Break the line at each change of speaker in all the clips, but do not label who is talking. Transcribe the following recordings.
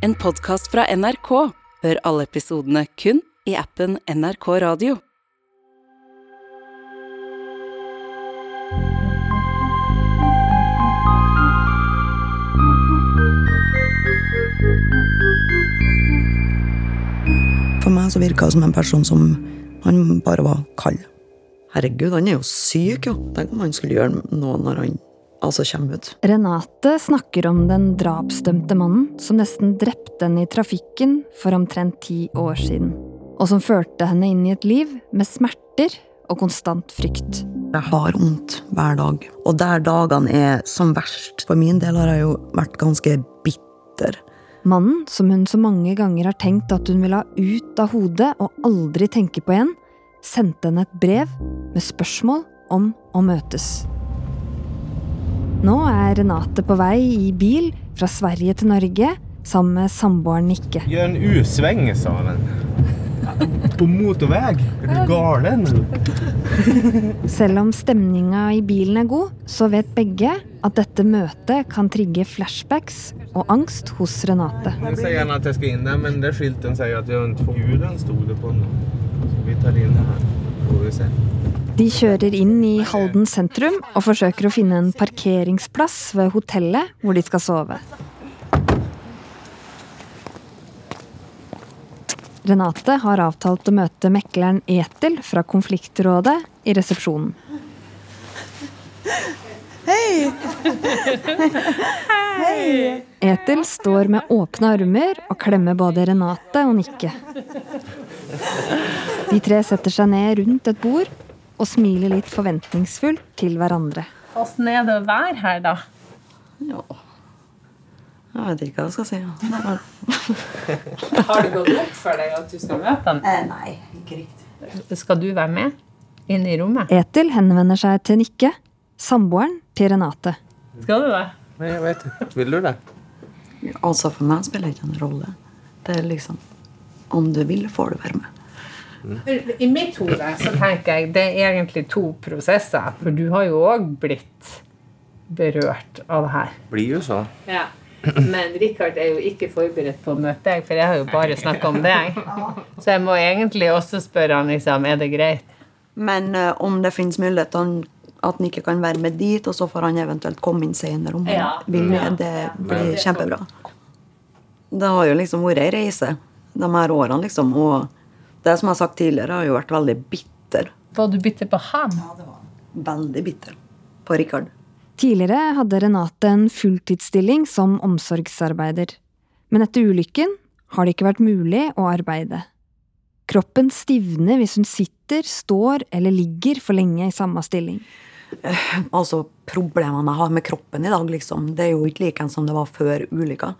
En podkast fra NRK. Hør alle episodene kun i appen NRK Radio.
For meg så virka det som en person som han bare var kald. Herregud, han er jo syk, jo. Tenk om han skulle gjøre noe når han altså kommer ut.
Renate snakker om den drapsdømte mannen som nesten drepte henne i trafikken for omtrent ti år siden. Og som førte henne inn i et liv med smerter og konstant frykt.
Jeg har vondt hver dag. Og der dagene er som verst For min del har jeg jo vært ganske bitter.
Mannen som hun så mange ganger har tenkt at hun vil ha ut av hodet og aldri tenke på igjen, sendte henne et brev med spørsmål om å møtes. Nå er Renate på vei i bil fra Sverige til Norge sammen med samboeren Nikke.
Gjør en U-sving, sa han. På motorvei? Er du galen?
Selv om stemninga i bilen er god, så vet begge at dette møtet kan trigge flashbacks og angst hos Renate.
Hun sier gjerne at jeg skal inn der, men det skiltet sier at jeg ikke får julen, stod det på. Så vi tar inn her. Får vi se.
De kjører inn i Halden sentrum og forsøker å finne en parkeringsplass ved hotellet hvor de skal sove. Renate har avtalt å møte mekleren Etil fra konfliktrådet i resepsjonen. Hei! Etil står med åpne armer og klemmer både Renate og Nikke. De tre setter seg ned rundt et bord og smiler litt forventningsfullt til hverandre.
Åssen er det å være her, da?
Ja. Jeg vet ikke hva jeg skal si.
Har det gått opp for deg at du skal møte ham?
Eh, nei, ikke riktig.
Skal du være med inn i rommet?
Etil henvender seg til Nikke, samboeren til Renate.
Skal du det?
Nei, jeg vet ikke. Vil du det?
Altså, for meg spiller det ikke en rolle. Det er liksom Om du vil, får du være med.
I mitt hode så tenker jeg det er egentlig to prosesser. For du har jo òg blitt berørt av det her.
Blir jo så.
Ja. Men Richard er jo ikke forberedt på å møte deg, for jeg har jo bare snakka om deg. Så jeg må egentlig også spørre han liksom, er det greit.
Men uh, om det finnes mulighet til han- at han ikke kan være med dit, og så får han eventuelt komme inn senere om han
Ja.
vil
med,
det, det blir kjempebra. Det har jo liksom vært ei reise de her årene, liksom. Og det som jeg har sagt tidligere, har jo vært veldig bitter.
Var du bitter på han?
Veldig bitter på Rikard.
Tidligere hadde Renate en fulltidsstilling som omsorgsarbeider. Men etter ulykken har det ikke vært mulig å arbeide. Kroppen stivner hvis hun sitter, står eller ligger for lenge i samme stilling.
Altså, problemene jeg har med kroppen i dag, liksom, det er jo ikke like som det var før ulykka.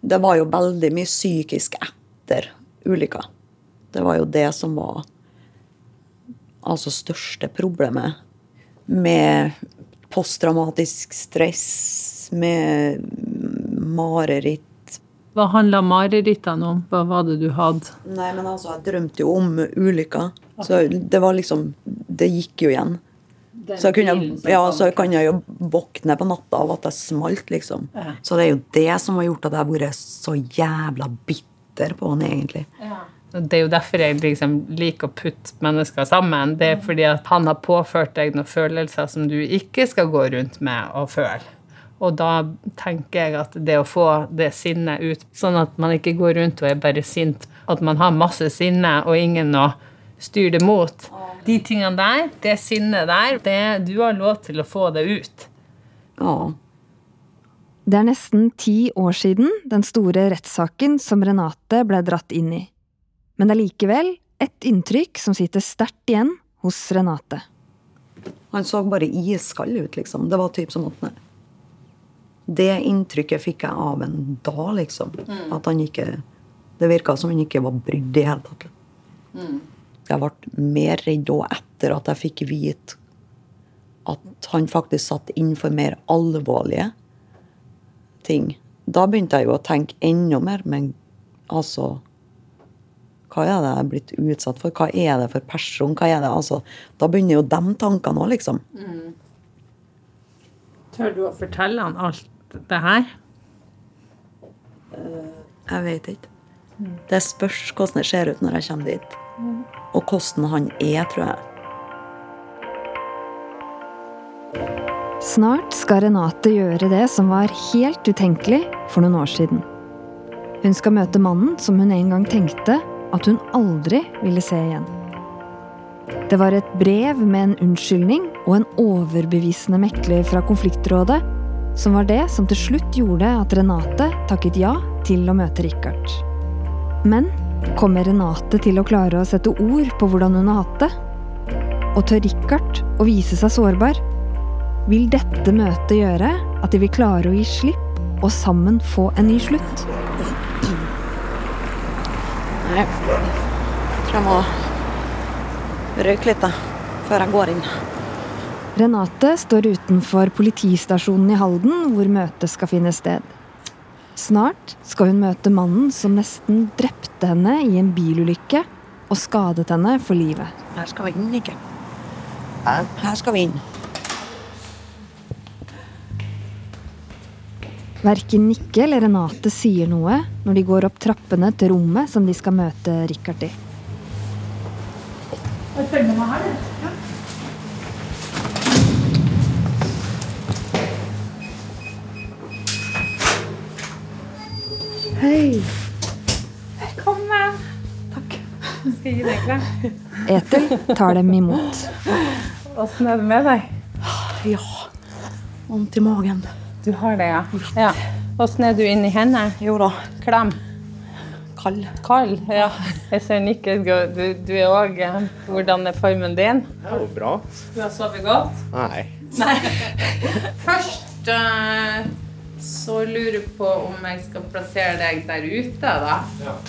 Det var jo veldig mye psykisk etter ulykka. Det var jo det som var altså største problemet. Med posttraumatisk stress, med mareritt.
Hva handla marerittene om? Hva var det du hadde?
Nei, men altså, jeg drømte jo om ulykker. Så det var liksom Det gikk jo igjen. Så, jeg kunne, ja, så kan jeg jo våkne på natta av at det smalt, liksom. Så det er jo det som har gjort at jeg har vært så jævla bitter på han, egentlig.
Det er jo derfor jeg liksom liker å putte mennesker sammen. Det er fordi at han har påført deg noen følelser som du ikke skal gå rundt med og føle. Og da tenker jeg at det å få det sinnet ut, sånn at man ikke går rundt og er bare sint, at man har masse sinne og ingen å styre det mot De tingene der, det sinnet der, det, du har lov til å få det ut.
Ja.
Det er nesten ti år siden den store rettssaken som Renate ble dratt inn i. Men det er likevel et inntrykk som sitter sterkt igjen hos Renate.
Han så bare iskald ut, liksom. Det var typ som at nei. Det inntrykket fikk jeg av en da, liksom. At han ikke Det virka som han ikke var brydd i det hele tatt. Jeg ble mer redd òg etter at jeg fikk vite at han faktisk satt innenfor mer alvorlige ting. Da begynte jeg jo å tenke enda mer, men altså Hva er det jeg er blitt utsatt for? Hva er det for person? Hva er det? Altså, da begynner jo de tankene òg, liksom.
Tør du å fortelle han alt det her?
Jeg vet ikke. Det spørs hvordan det ser ut når jeg kommer dit. Og hvordan han er, tror jeg.
Snart skal Renate gjøre det som var helt utenkelig for noen år siden. Hun skal møte mannen som hun en gang tenkte at hun aldri ville se igjen. Det var et brev med en unnskyldning og en overbevisende mekler fra konfliktrådet som var det som til slutt gjorde at Renate takket ja til å møte Richard. Men kommer Renate til å klare å sette ord på hvordan hun har hatt det? Og tør Richard å vise seg sårbar? Vil dette møtet gjøre at de vil klare å gi slipp og sammen få en ny slutt?
Nei. Jeg tror jeg må røyke litt, da. Før jeg går inn.
Renate står utenfor politistasjonen i Halden, hvor møtet skal finne sted. Snart skal hun møte mannen som nesten drepte henne i en bilulykke og skadet henne for livet.
Her skal vi inn, ikke? Her skal vi inn.
Verken Nikke eller Renate sier noe når de går opp trappene til rommet som de skal møte Richard i.
Hei.
Velkommen. Takk. Skal jeg gi deg klem?
Etel tar dem imot.
Åssen er det med deg?
Ja. Vondt i magen.
Du har det, ja. ja. Åssen er du inni hendene?
Jo da.
Klem.
Kald.
Kald? Ja. Jeg ser Nikke. Du, du er òg Hvordan er formen din?
Det er jo bra.
Du har sovet godt?
Nei. Nei.
Først eh, så lurer jeg på om jeg skal plassere deg der ute, da.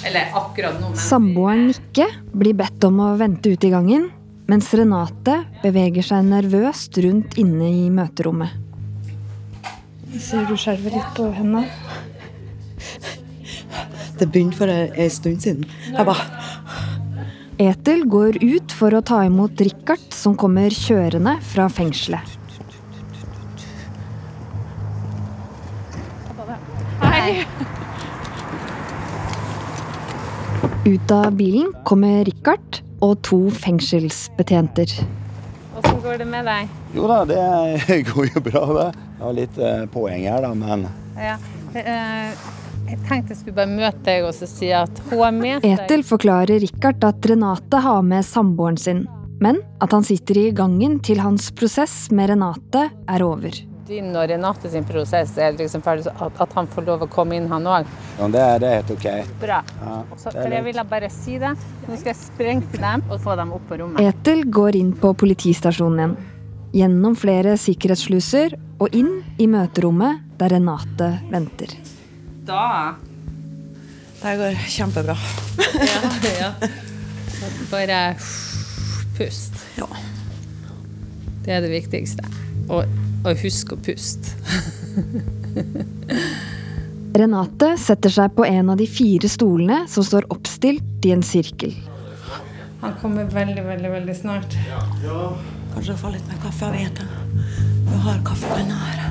Eller akkurat nå.
Samboeren Nikke blir bedt om å vente ute i gangen, mens Renate beveger seg nervøst rundt inne i møterommet.
Ser du skjelver litt på hendene?
Det begynte for ei stund siden. Jeg bare
Etel går ut for å ta imot Richard, som kommer kjørende fra fengselet.
Hei.
Ut av bilen kommer Richard og to fengselsbetjenter.
Åssen går det med deg?
Jo da, det går jo bra, det. Jeg har litt eh, poeng her, da, men
Ja. eh, Jeg tenkte jeg skulle bare møte deg og så si at hun er med deg.
Etel forklarer Richard at Renate har med samboeren sin, men at han sitter i gangen til hans prosess med Renate er over.
Din og Renate sin prosess er liksom ferdig, så at, at han får lov å komme inn, han òg.
ja, det, er- det er helt ok.
Bra.
Ja,
Så, for jeg ville bare si det. Nå skal jeg sprenge til dem og få dem opp på rommet.
Etel går inn på politistasjonen igjen. Gjennom flere sikkerhetssluser og inn i møterommet der Renate venter.
Da
Det går kjempebra.
ja, ja. Bare pust.
Ja.
Det er det viktigste. Og, og husk å puste.
Renate setter seg på en av de fire stolene som står oppstilt i en sirkel.
Han kommer veldig, veldig, veldig snart.
Kanskje få litt mer kaffe. Jeg vet det. Hun har kaffekanna her.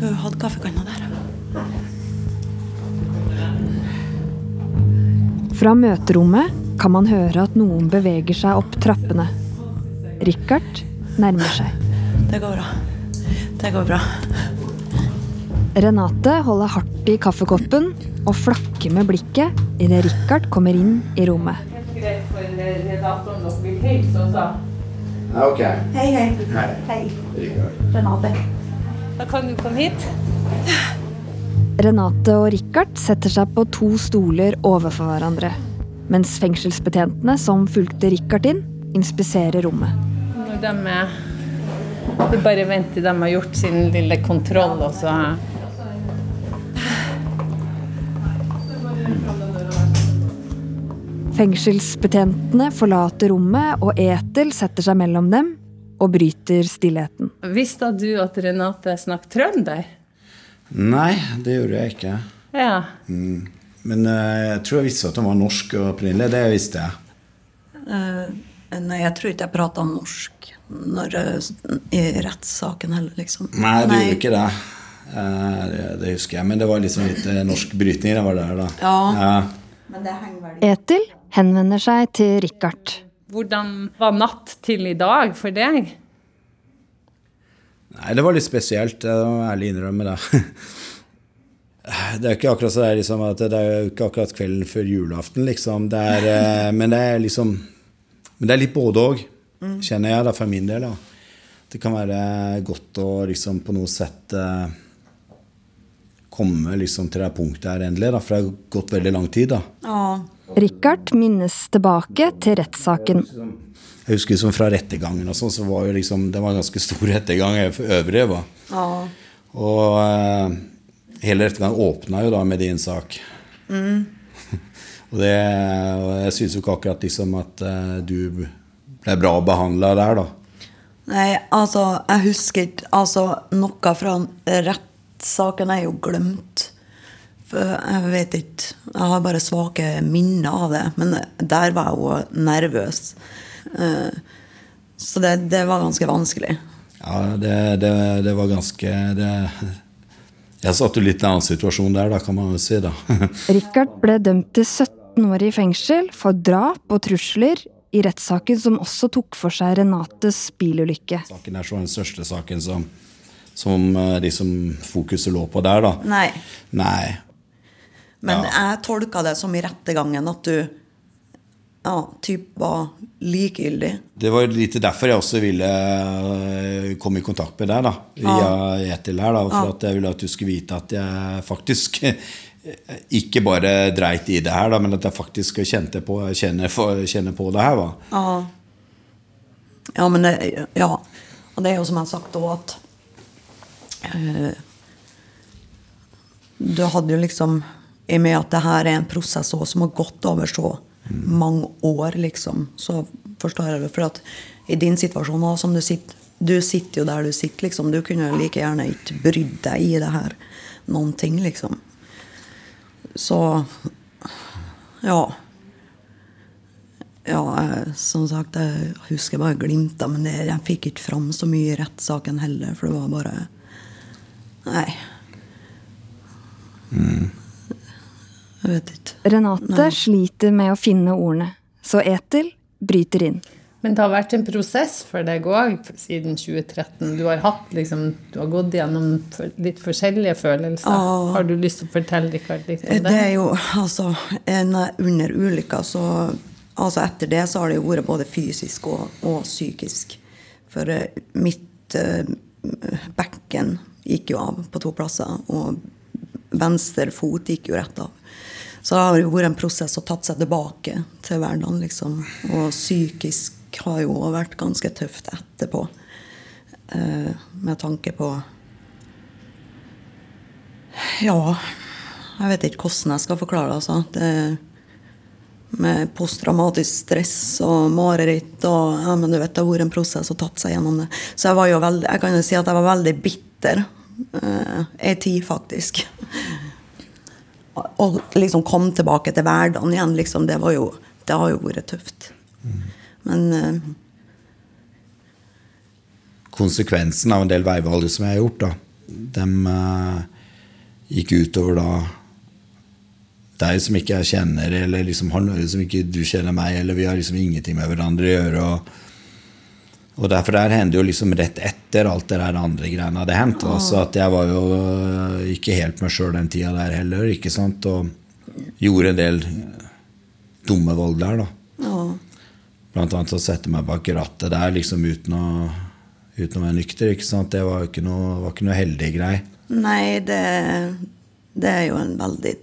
Hun hadde kaffekanna der.
Fra møterommet kan man høre at noen beveger seg opp trappene. Richard nærmer seg.
Det går bra. Det går bra.
Renate holder hardt i kaffekoppen og flakker med blikket idet Richard kommer inn i rommet.
Det er greit for redaktoren dere vil hilse også.
Ja, ok.
Hei, hei.
Hei.
Hei.
Rikard.
Renate.
Da kan du komme hit.
Renate og Richard setter seg på to stoler overfor hverandre, mens fengselsbetjentene som fulgte Richard inn, inspiserer rommet.
Når de er Vi bare venter til de har gjort sin lille kontroll, og så
Fengselsbetjentene forlater rommet, og Etel setter seg mellom dem og bryter stillheten.
Visste du at Renate snakket trønder?
Nei, det gjorde jeg ikke.
Ja.
Men eh, jeg tror jeg visste at hun var norsk opprinnelig. Det visste jeg.
Uh, nei, jeg tror ikke jeg prata norsk når, eh, i rettssaken heller, liksom.
Nei, du gjorde ikke det. Uh, det, det husker jeg. Men det var liksom litt norsk brytning det var der, da.
Ja. Vel
Etil henvender seg til Richard.
Hvordan var natt til i dag for deg?
Nei, det var litt spesielt. Jeg må ærlig innrømme det. Det er ikke akkurat så det er liksom at det er jo ikke akkurat kvelden før julaften, liksom. Det er, eh, men det er liksom Men det er litt både òg, kjenner jeg, da, for min del. da. Det kan være godt å liksom på noe sett eh, komme liksom til det punktet her endelig, da, for det har gått veldig lang tid. da.
Ja.
Richard minnes tilbake til rettssaken.
Jeg husker liksom fra rettergangen og sånn, så var jo liksom, det var en ganske stor rettergang for øvrige. Va?
ja.
Og eh, hele rettergangen åpna jo da med din sak. og, det, og jeg syns jo ikke akkurat liksom at eh, du ble bra behandla der, da.
Nei, altså, jeg husker ikke Altså, noe fra rettssaken er jo glemt. For jeg vet ikke Jeg har bare svake minner av det. Men der var jeg jo nervøs. Eh, Så det, det var ganske vanskelig.
Ja, det, det, det var ganske det, Jeg satt jo litt i en annen situasjon der, da, kan man jo si. da.
Richard ble dømt til 17 år i fengsel for drap og trusler i rettssaken som også tok for seg Renates bilulykke.
Saken er så den største saken som, som eh, liksom fokuset lå på der, da.
Nei.
Nei.
Men
Ja.
jeg tolka det som i rettergangen at du ja, typ var likegyldig.
Det var litt derfor jeg også ville øh, komme i kontakt med deg, da. Via Etil her, da. For at jeg ville at du skulle vite at jeg faktisk ikke bare dreit i det her, da, men at jeg faktisk kjente på, kjenner, kjenner på det her. Da.
Ja. Ja, men det, ja. Og det er jo som jeg har sagt òg, at eh, Du hadde jo liksom I og med at det her er en prosess også, som har gått over så mange år, liksom, så forstår jeg det. For at i din situasjon også, som du sitter Du sitter jo der du sitter, liksom. Du kunne like gjerne ikke brydd deg i det her noen ting, liksom. Så Ja. Ja, jeg, som sagt, jeg husker bare glimta, men det, jeg fikk ikke fram så mye i rettssaken heller, for det var bare Nei. Jeg vet ikke.
Renate sliter med å finne ordene, så Etil bryter inn.
Men det har vært en prosess for deg òg siden 2013. Du har, hatt, liksom, du har gått gjennom litt forskjellige følelser.
Ja.
Har du lyst til å fortelle Rikard, litt om
Det
det?
er jo altså en, Under ulykka, så Altså etter det så har det jo vært både fysisk og, og psykisk. For eh, mitt uh, bekken gikk jo av på to plasser, og venstre fot gikk jo rett av. Så det har jo vært en prosess å tatt seg tilbake til hverdagen, liksom. Og psykisk har jo vært ganske tøft etterpå. Eh, med tanke på Ja, jeg vet ikke hvordan jeg skal forklare det. Altså. det med posttraumatisk stress og mareritt og ja, men du vet, Det har vært en prosess og tatt seg gjennom det. Så jeg var jo veldig, jeg kan jo si at jeg var veldig bitter. Uh, Ei tid, faktisk. Og liksom komme tilbake til hverdagen igjen, liksom, det, jo, det har jo vært tøft. Men eh,
konsekvensen av en del veivalg som jeg har gjort, da, de eh, gikk utover da deg som ikke jeg kjenner, eller liksom han som ikke du kjenner meg, eller vi har liksom ingenting med hverandre å gjøre. Og, og derfor der hendte jo liksom rett etter alt det der andre greiene hadde hendt. da, Så at jeg var jo eh, ikke helt meg sjøl den tida der heller, ikke sant. Og gjorde en del dumme valg der, da.
ja.
Blant annet å sette meg bak rattet der liksom uten å, uten å være nykter. ikke sant? Det var ikke noe, var ikke noe heldig grei.
Nei, det, det er jo en veldig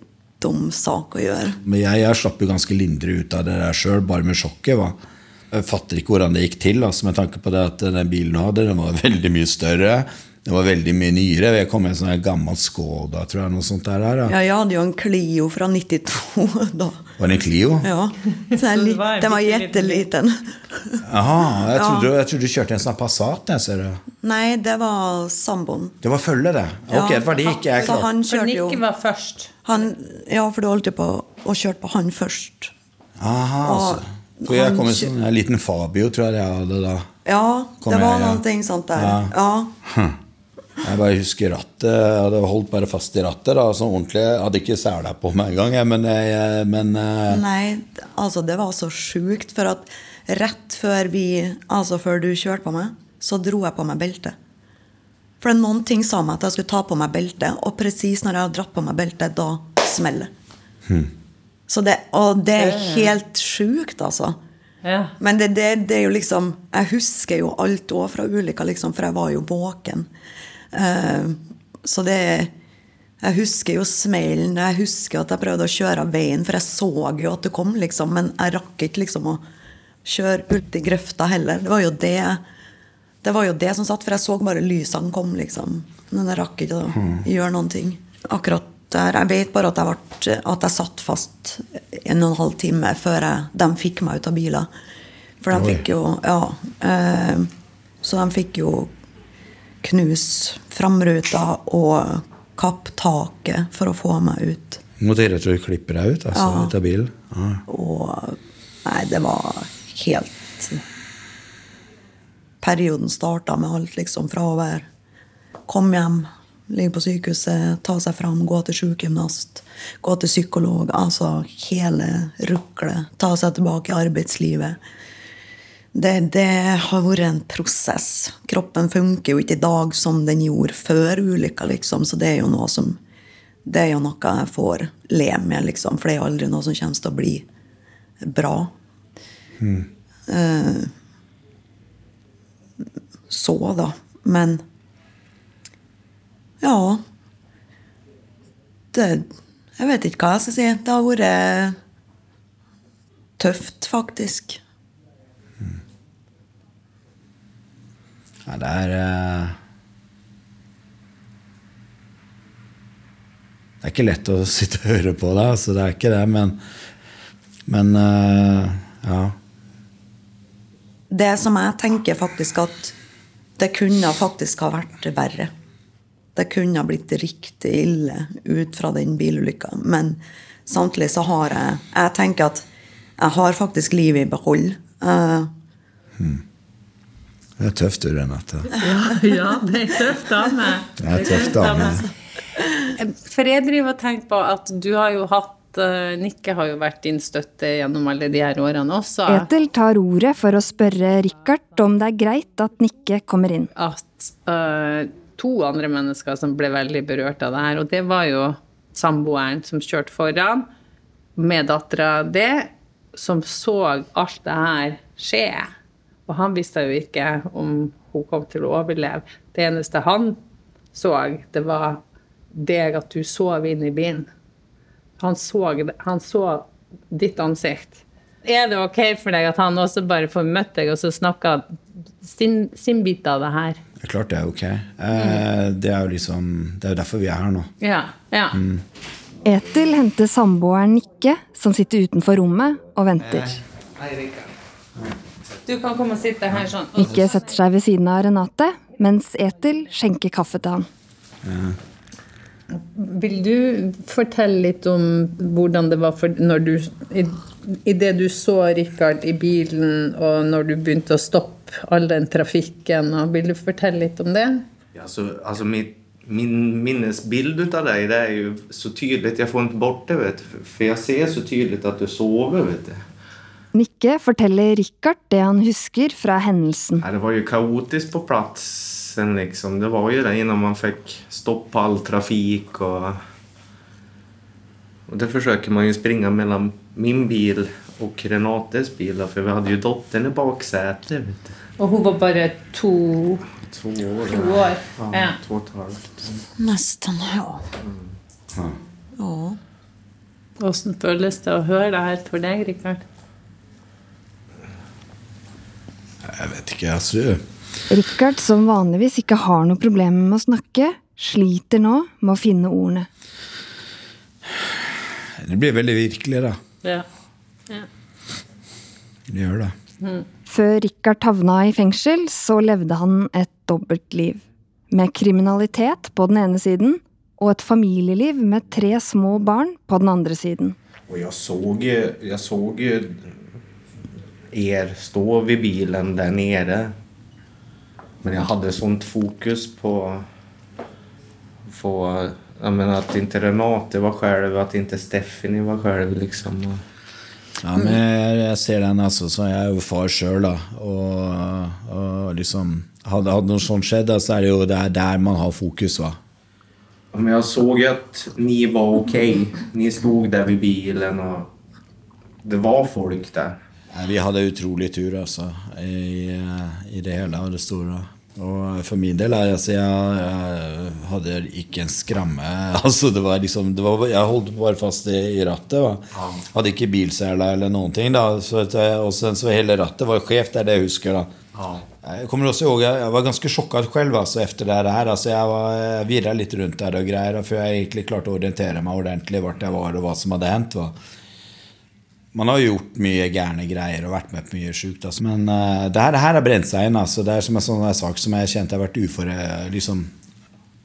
dum sak å gjøre.
Men jeg, jeg slapp jo ganske lindre ut av det der sjøl, bare med sjokket. Va? Jeg fatter ikke hvordan det gikk til, altså, med tanke på det at den bilen du hadde, den var veldig mye større. Den var veldig mye nyere. Jeg kom med en sånn gammel Skoda, tror jeg. noe sånt der, der ja.
Ja, jeg hadde jo en Clio fra 92 da.
Var det en Clio?
Ja. Så
det en
den var gjetteliten.
Jaha. jeg trodde, jeg trodde du kjørte en sånn Passat. Jeg, ser du.
Nei, det var samboeren.
Det var følge, det.
Ja.
Ok, det var det ikke jeg
Så
klarte.
han kjørte jo
var først.
han, Ja, for du holdt jo på å kjøre på han først.
Aha,
Og
altså. For jeg kom i sånn en liten Fabio, tror jeg jeg hadde da.
Ja,
Kom
det var
noe ja.
sånt der.
Ja.
Ja.
Jeg bare husker rattet. Jeg hadde holdt bare fast i rattet. da, sånn ordentlig. Jeg hadde ikke sela på meg engang, men, jeg, men eh,
Nei, altså det var så sjukt, for at rett før vi Altså før du kjørte på meg, så dro jeg på meg beltet. For noen ting sa meg at jeg skulle ta på meg beltet, og presis når jeg har dratt på meg beltet, da smeller hmm. Så det. Og det er helt sjukt, altså.
Ja.
Men det, det, det er jo liksom Jeg husker jo alt òg fra ulykka, liksom, for jeg var jo våken. Eh, så det Jeg husker jo smellen. Jeg husker at jeg prøvde å kjøre av veien, for jeg så jo at det kom, liksom. Men jeg rakk ikke liksom å kjøre ut i grøfta heller. Det var jo det det var jo det som satt, for jeg så bare lysene kom, liksom. Men jeg rakk ikke å gjøre noen ting. Akkurat der. Jeg vet bare at jeg, ble, at jeg satt fast en og en halv time før jeg, de fikk meg ut av bilen. For de fikk jo Ja. Eh, så de fikk jo knuse framruta og kapp taket for å få meg ut.
Nå tror jeg at du klipper deg ut altså,
Ja.
ut av bilen. Ja.
Og Nei, det var helt Perioden starta med alt, liksom, fra å være Komme hjem, ligge på sykehuset, ta seg fram, gå til sykegymnast, gå til psykolog. Altså hele ruklet. Ta seg tilbake i arbeidslivet. Det, det har vært en prosess. Kroppen funker jo ikke i dag som den gjorde før ulykka, liksom, så det er jo noe som det er jo noe jeg får le med, liksom, for det er jo aldri noe som kommer til å bli bra. Eh, så, da. Men ja det, Jeg vet ikke hva jeg skal si. Det har vært tøft, faktisk.
Ja, det er eh, Det er ikke lett å sitte og høre på det, altså, det er ikke det, men Men eh, ja.
Det som jeg tenker faktisk at det kunne faktisk ha vært verre. Det kunne ha blitt riktig ille ut fra den bilulykka. Men samtidig så har jeg Jeg tenker at jeg har faktisk livet i behold. Eh,
Det er tøft, du, Renate.
ja, det er tøft dame.
Det er tøft, dame.
For jeg driver og tenker på at du har jo hatt eh, Nikke har jo vært din støtte gjennom alle de her årene også.
Etel tar ordet for å spørre Richard om det er greit at Nikke kommer inn.
At uh, to andre mennesker som ble veldig berørt av det her, og det var jo samboeren som kjørte foran, med dattera det, som så alt det her skje. Og han visste jo ikke om hun kom til å overleve. Det eneste han så, det var deg at du sov inn i bilen. Han så, han så ditt ansikt. Er det ok for deg at han også bare får møtt deg og så snakka sin, sin bit av det her?
Det er klart det er ok. Eh, det er jo liksom Det er derfor vi er her nå.
Ja. ja.
Etil henter samboeren Nikke, som sitter utenfor rommet og venter.
Du kan komme og sitte her sånn.
Ikke setter seg ved siden av Renate, mens Etil skjenker kaffe til han.
Vil du fortelle litt om hvordan det var for når du i, i det du så Rikard i bilen, og når du begynte å stoppe all den trafikken, og vil du fortelle litt om det?
Ja, så, altså mitt, min minnesbild av deg det er jo så tydelig. Jeg får ikke bort det. Vet du. For jeg ser så tydelig at du sover. Vet du.
Nikke forteller Richard det han husker fra hendelsen.
Ja, det var jo kaotisk på plassen, Liksom. Det var jo det innan man fikk stopp på all trafik. Og, og det forsøker man jo springe mellom min bil og Renates bil. for vi hadde jo datteren i baksetet. Vet du.
Og hun var bare to
To år.
To år,
Ja,
ja.
två och ett halvt.
nesten, ja. Ja.
Åssen føles det å høre det her for deg, Rikard?
Altså.
Richard, som vanligvis ikke har noe problem med å snakke, sliter nå med å finne ordene.
Det blir veldig virkelig, da.
Ja.
Det gjør det.
Før Richard havna i fengsel, så levde han et dobbeltliv. Med kriminalitet på den ene siden, og et familieliv med tre små barn på den andre siden.
Og jeg så, jeg jag såg ju er stå vid bilen der nere. Men jeg hadde sånt fokus på få... Menar att inte Renate var selv, at ikke Stephanie var selv. liksom.
Ja, men jeg, jeg ser den, altså. Så jeg er jo far sjøl, da. Og, og liksom Hadde, hadde noe sånt skjedd, da, så er det jo det er der man har fokus, va.
Men jeg såg at dere ni var ok. Ni stod der ved bilen og det var folk där.
Vi hadde utrolig tur, altså, i, i det hele og det store. Og for min del altså, jeg, jeg hadde ikke en skramme. Altså, det var liksom, det var, jeg holdt bare fast i, i rattet. Va? Hadde ikke bilsele eller noen ting. Da. Så, at og sen så hele rattet var skjevt, det er det jeg husker. da. Jeg kommer også ihåg, jeg, var ganske sjokka selv altså, etter det her. Altså, jeg var, virret litt rundt der og greier, før jeg egentlig klarte å orientere meg ordentlig hvor jeg var og hva som hadde hendt. Va? Man har gjort mye gærne greier og vært med på mye sjukt. Altså. Men uh, det her, det her har brent seg inn. Altså. Det er som en sånn sak som jeg kjente jeg har vært ufore liksom,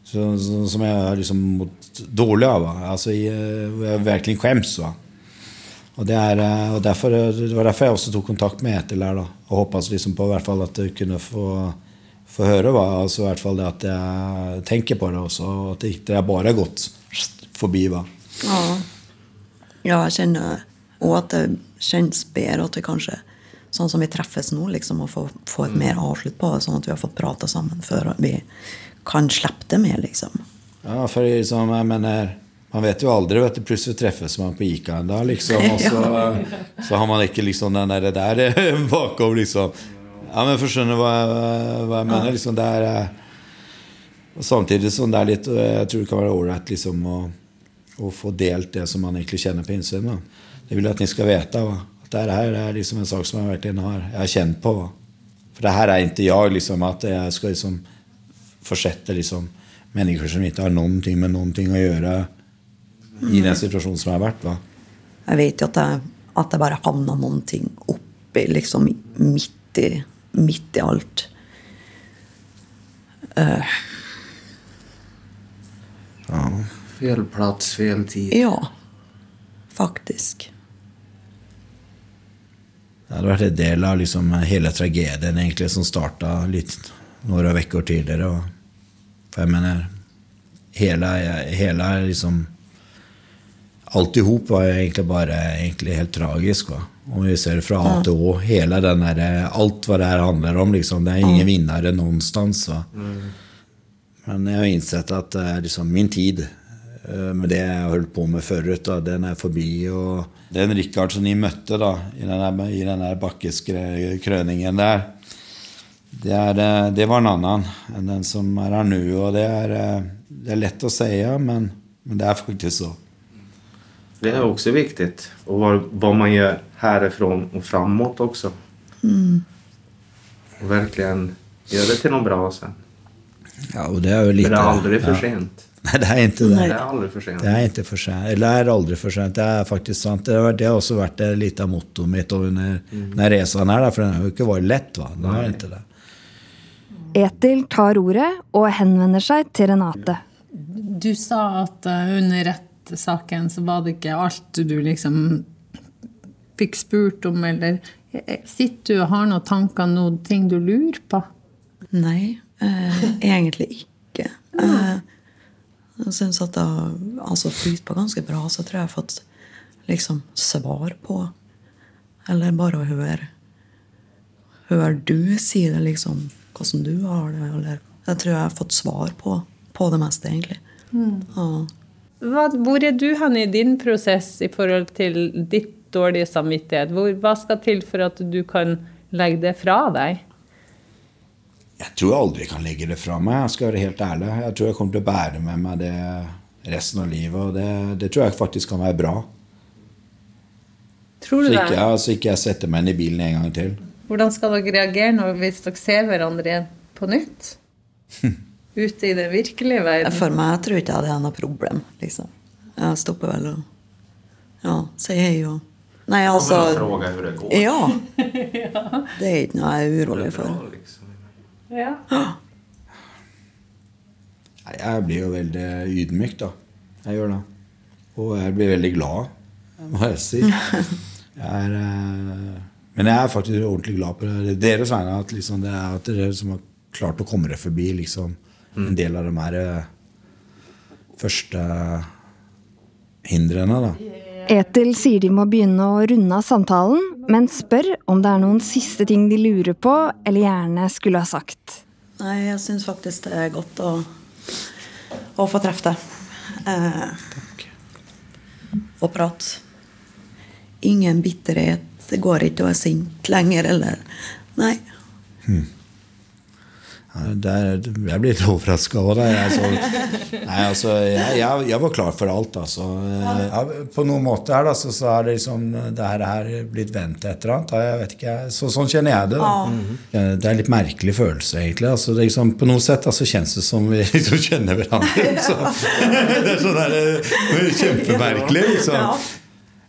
så, så, Som jeg har liksom mått dårlig av. Altså, jeg, jeg virkelig skjems. Og, det er, eh, og derfor, det var derfor jeg også tok kontakt med Etil her. Da, og håpet liksom på hvert fall at jeg kunne få, få høre hva, altså hvert fall det at jeg tenker på det også. Og at det ikke bare gått forbi. Va?
Ja. ja, jeg kjenner Og at det kjennes bedre at vi kanskje Sånn som vi treffes nå, liksom, og får, får et mer avslutt på det, sånn at vi har fått prata sammen før vi kan slippe det med, liksom.
Ja, for liksom, jeg mener Man vet jo aldri, vet du, plutselig treffes man på Ica en dag, liksom, og så, så har man ikke liksom den der, der bakom, liksom. Ja, men for skjønner hva, jeg- hva jeg mener. liksom, det er eh, og Samtidig som det er litt Jeg tror det kan være ålreit liksom, å, å få delt det som man egentlig kjenner på innsiden. Da. Det vil jeg at ni skal vite. Va? At det her er liksom en sak som jeg virkelig har, jeg har kjent på. Va? For det her er ikke jeg, liksom, at jeg skal liksom fortsette liksom, mennesker som ikke har noen ting med noen ting å gjøre i den situasjonen som jeg har vært. Va?
Jeg vet jo at jeg, at jeg bare havna noen ting oppi, liksom midt i, midt i alt.
Fel plass, fel tid.
Ja, faktisk.
Det hadde vært en del av liksom, hele tragedien egentlig, som starta litt noen uker tidligere. Og, for jeg mener Hele, hele liksom Alt i hop var egentlig bare egentlig helt tragisk. Va? Om vi ser fra A til Å, hele den der, alt hva det her handler om. Liksom, det er ingen vinnere noenstans. Va? Men jeg har innsett at eh, liksom, min tid eh, med det jeg har holdt på med forut, den er forbi. Og den Rikard som de møtte da, i den i den der der, det, er, eh, det var en annen enn den som er her nå. Og det er, eh, det er lett å si, men, men det er faktisk så.
Det er også viktig. Og hva, hva man gör härifrån och framåt Mm. Og virkelig gjøre det til noe bra sen.
Ja, og det er jo
litt,
lite
det är aldrig för
ja. Nei, det er ikke det.
Det sent.
Er ikke for sent. Eller det er aldri for sent. Det er faktisk sant. Det har, det har også vært litt av mottoet mitt under mm. reisen her, for den har jo ikke vært lett. Va? Den har ikke det.
Etil tar ordet og henvender seg til Renate.
Du sa at eh, under rettssaken så var det ikke alt du liksom fikk spurt om, eller eh, Sitter du og har noen tanker, noen ting du lurer på?
Nei, eh, egentlig ikke. Eh, jeg syns at det altså, flyter på ganske bra, så tror jeg jeg har fått liksom svar på Eller bare å høre Høre du si det, liksom. Hvordan du har det. Eller Jeg tror jeg har fått svar på, på det meste, egentlig. Ja.
Hva, hvor er du hen i din prosess i forhold til ditt dårlige samvittighet? Hvor, hva skal til for at du kan legge det fra deg?
Jeg tror jeg aldri kan legge det fra meg. Jeg skal være helt ærlig. Jeg tror jeg kommer til å bære med meg det resten av livet, og det, det tror jeg faktisk kan være bra.
Tror
Så
du
ikke,
det?
altså, ikke jeg setter meg inn i bilen en gang til.
Hvordan skal dere reagere når, hvis dere ser hverandre igjen på nytt? Ute i den virkelige verden?
For meg jeg tror ikke jeg det er noe problem, liksom. Jeg stopper vel og ja, sier hei og Nei, altså
Kommer och fråga hur det.
Ja. Det er ikke noe jeg er urolig for.
Ja.
Jeg blir jo veldig ydmyk, da. Jeg gjør det. Og jeg blir veldig glad, må jeg si. Jeg er, eh, men jeg er faktisk ordentlig glad på det. deres vegne. At, liksom, det er at dere som har klart å komme dere forbi liksom, en del av de her eh, første hindrene, da.
Etil sier de må begynne å runde av samtalen, men spør om det er noen siste ting de lurer på eller gjerne skulle ha sagt.
Nei, jeg syns faktisk det er godt å, å få treffe deg. Eh, og prate. Ingen bitterhet. Det går ikke å være sint lenger, eller Nei.
Ja, det er, jeg blir litt overraska over det. Altså, nei, altså, jeg, jeg, jeg var klar for alt. Altså. Ja, på noen måte her, da, så, så er det liksom det her, her blitt vendt et eller annet. Jeg vet ikke, så, sånn kjenner jeg det. Da. Det er en litt merkelig følelse, egentlig. Altså, det liksom, på noe sett altså, kjennes det som vi liksom kjenner hverandre. Så. Det er sånn der, eh, kjempemerkelig. Liksom.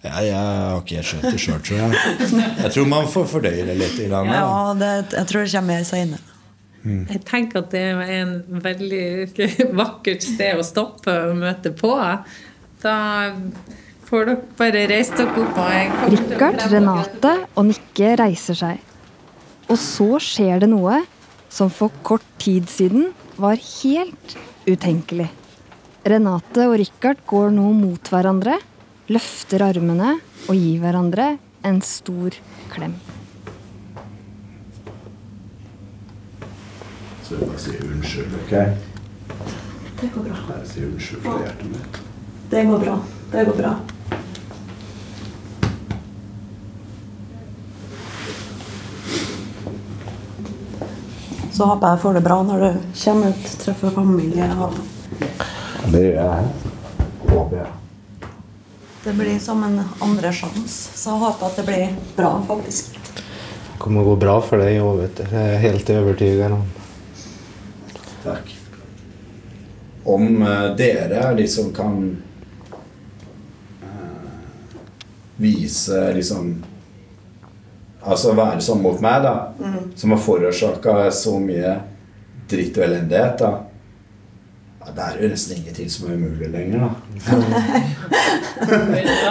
Ja, jeg har ikke helt skjønt det sjøl, tror jeg. Jeg tror man får fordøye det litt. Grann.
Ja, det, jeg tror det kommer mer seinere.
Jeg tenker at det er en veldig vakkert sted å stoppe og møte på. Da får dere bare reise dere opp.
Richard. Renate og Nikke reiser seg. Og så skjer det noe som for kort tid siden var helt utenkelig. Renate og Richard går nå mot hverandre, løfter armene og gir hverandre en stor klem.
Så jeg bare sier unnskyld, ok?
Det går bra.
Jeg sier unnskyld fra hjertet mitt.
Det går bra. Det går bra. Så håper jeg får det bra når du kommer ut, treffer familie. Og
Det gjør jeg. Håper jeg.
det blir som en andre sjanse. Så jeg håper at det blir bra, faktisk.
Det kommer å gå bra for deg òg, vet du. Jeg er helt overbevist om.
Takk. Om uh, dere liksom kan uh, vise liksom Altså være sånn mot meg, da. Som har forårsaka så mye dritt og elendighet, da. Ja, det er jo nesten ingenting som er umulig lenger, da.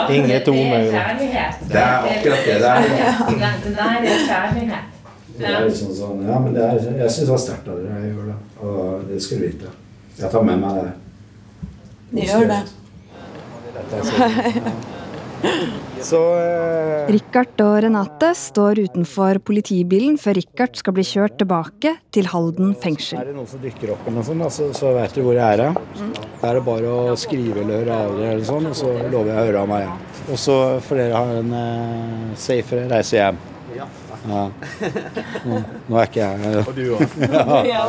Inget omöjligt.
kjærlighet.
Det er akkurat det det er.
Det der er kjærlighet.
Det er liksom sånn, ja, men det er, jeg syns det var sterkt av dere. Jeg gjør det. Og det skal du vite. Jeg tar med meg det.
Gjør det.
Så eh,
Richard og Renate står utenfor politibilen før Richard skal bli kjørt tilbake til Halden fengsel.
Er det noen som dykker opp, eller noe sånt, så, så vet du hvor jeg er. Da. Da er det bare å skrive eller høre av dere, eller sånn, og så lover jeg å høre av meg. Og så får dere ha en eh, safe reise hjem. Ja. Nå, nå er ikke jeg Og du òg. Ja. Ja,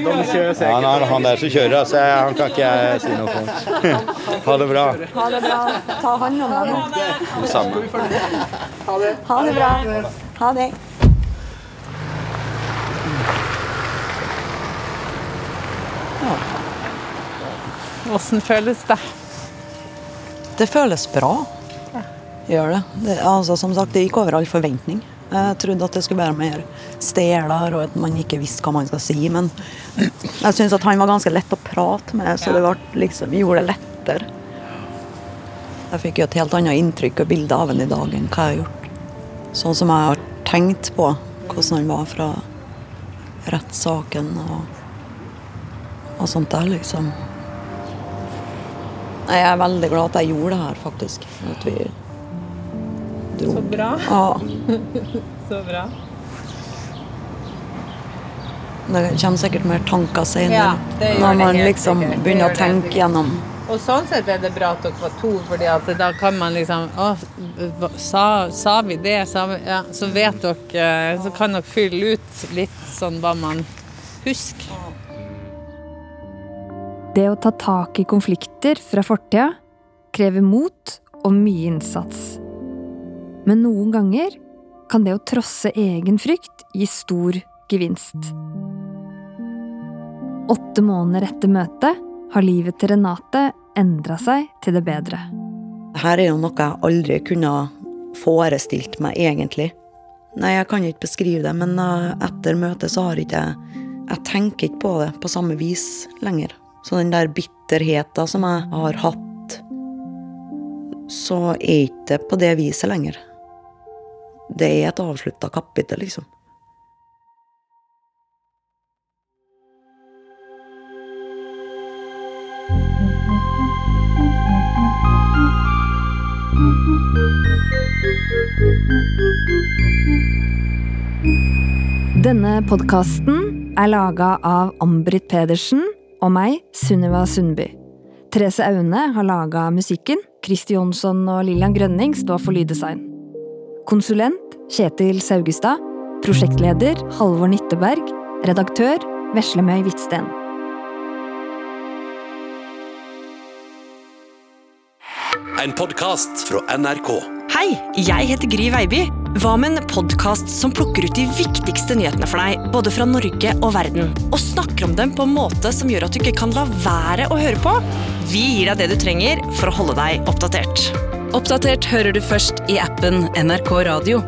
nå er det han der som kjører, så han kan ikke jeg si noe for. Ha det bra.
Ha det bra. Ta hånd om ham.
Det samme.
Ha det bra. Ha det.
Åssen føles det?
Det føles bra. Gjør det. det altså, som sagt, det gikk over all forventning. Jeg trodde at det skulle være mer steler og at man ikke visste hva man skal si. Men jeg syns at han var ganske lett å prate med, så det liksom, gjorde det lettere. Jeg fikk jo et helt annet inntrykk og bilde av ham i dag enn hva jeg har gjort. Sånn som jeg har tenkt på hvordan han var fra rettssaken og, og sånt der, liksom. Jeg er veldig glad at jeg gjorde det her, faktisk. At vi dro.
Så bra.
Ja.
Så bra.
Det kommer sikkert mer tanker senere.
Ja, det gjør
når
det
man
helt
liksom
sikkert.
Begynner å tenke gjennom
Og sånn sett er det bra at dere var to, fordi at da kan man liksom Å, sa, sa vi det? Sa vi, ja, så vet dere eh, Så kan dere fylle ut litt sånn hva man husker.
Det å ta tak i konflikter fra fortida krever mot og mye innsats. Men noen ganger kan det å trosse egen frykt gi stor gevinst. Åtte måneder etter møtet har livet til Renate endra seg til det bedre.
Her er jo noe jeg aldri kunne forestilt meg, egentlig. Nei, jeg kan ikke beskrive det, men eh, etter møtet så har ikke jeg Jeg tenker ikke på det på samme vis lenger. Så den der bitterheten som jeg har hatt, så er ikke det på det viset lenger. Det er et avslutta kapittel, liksom.
Denne podkasten er laga av Ambrit Pedersen og meg, Sunniva Sundby. Therese Aune har laga musikken. Kristi Jonsson og Lillian Grønning står for lyddesign. Konsulent Kjetil Saugestad. Prosjektleder Halvor Nitteberg. Redaktør Veslemøy Hvitsten.
En podkast fra NRK.
Hei, jeg heter Gry Veiby. Hva med en podkast som plukker ut de viktigste nyhetene for deg, både fra Norge og verden, og snakker om dem på en måte som gjør at du ikke kan la være å høre på? Vi gir deg det du trenger for å holde deg oppdatert.
Oppdatert hører du først i appen NRK Radio.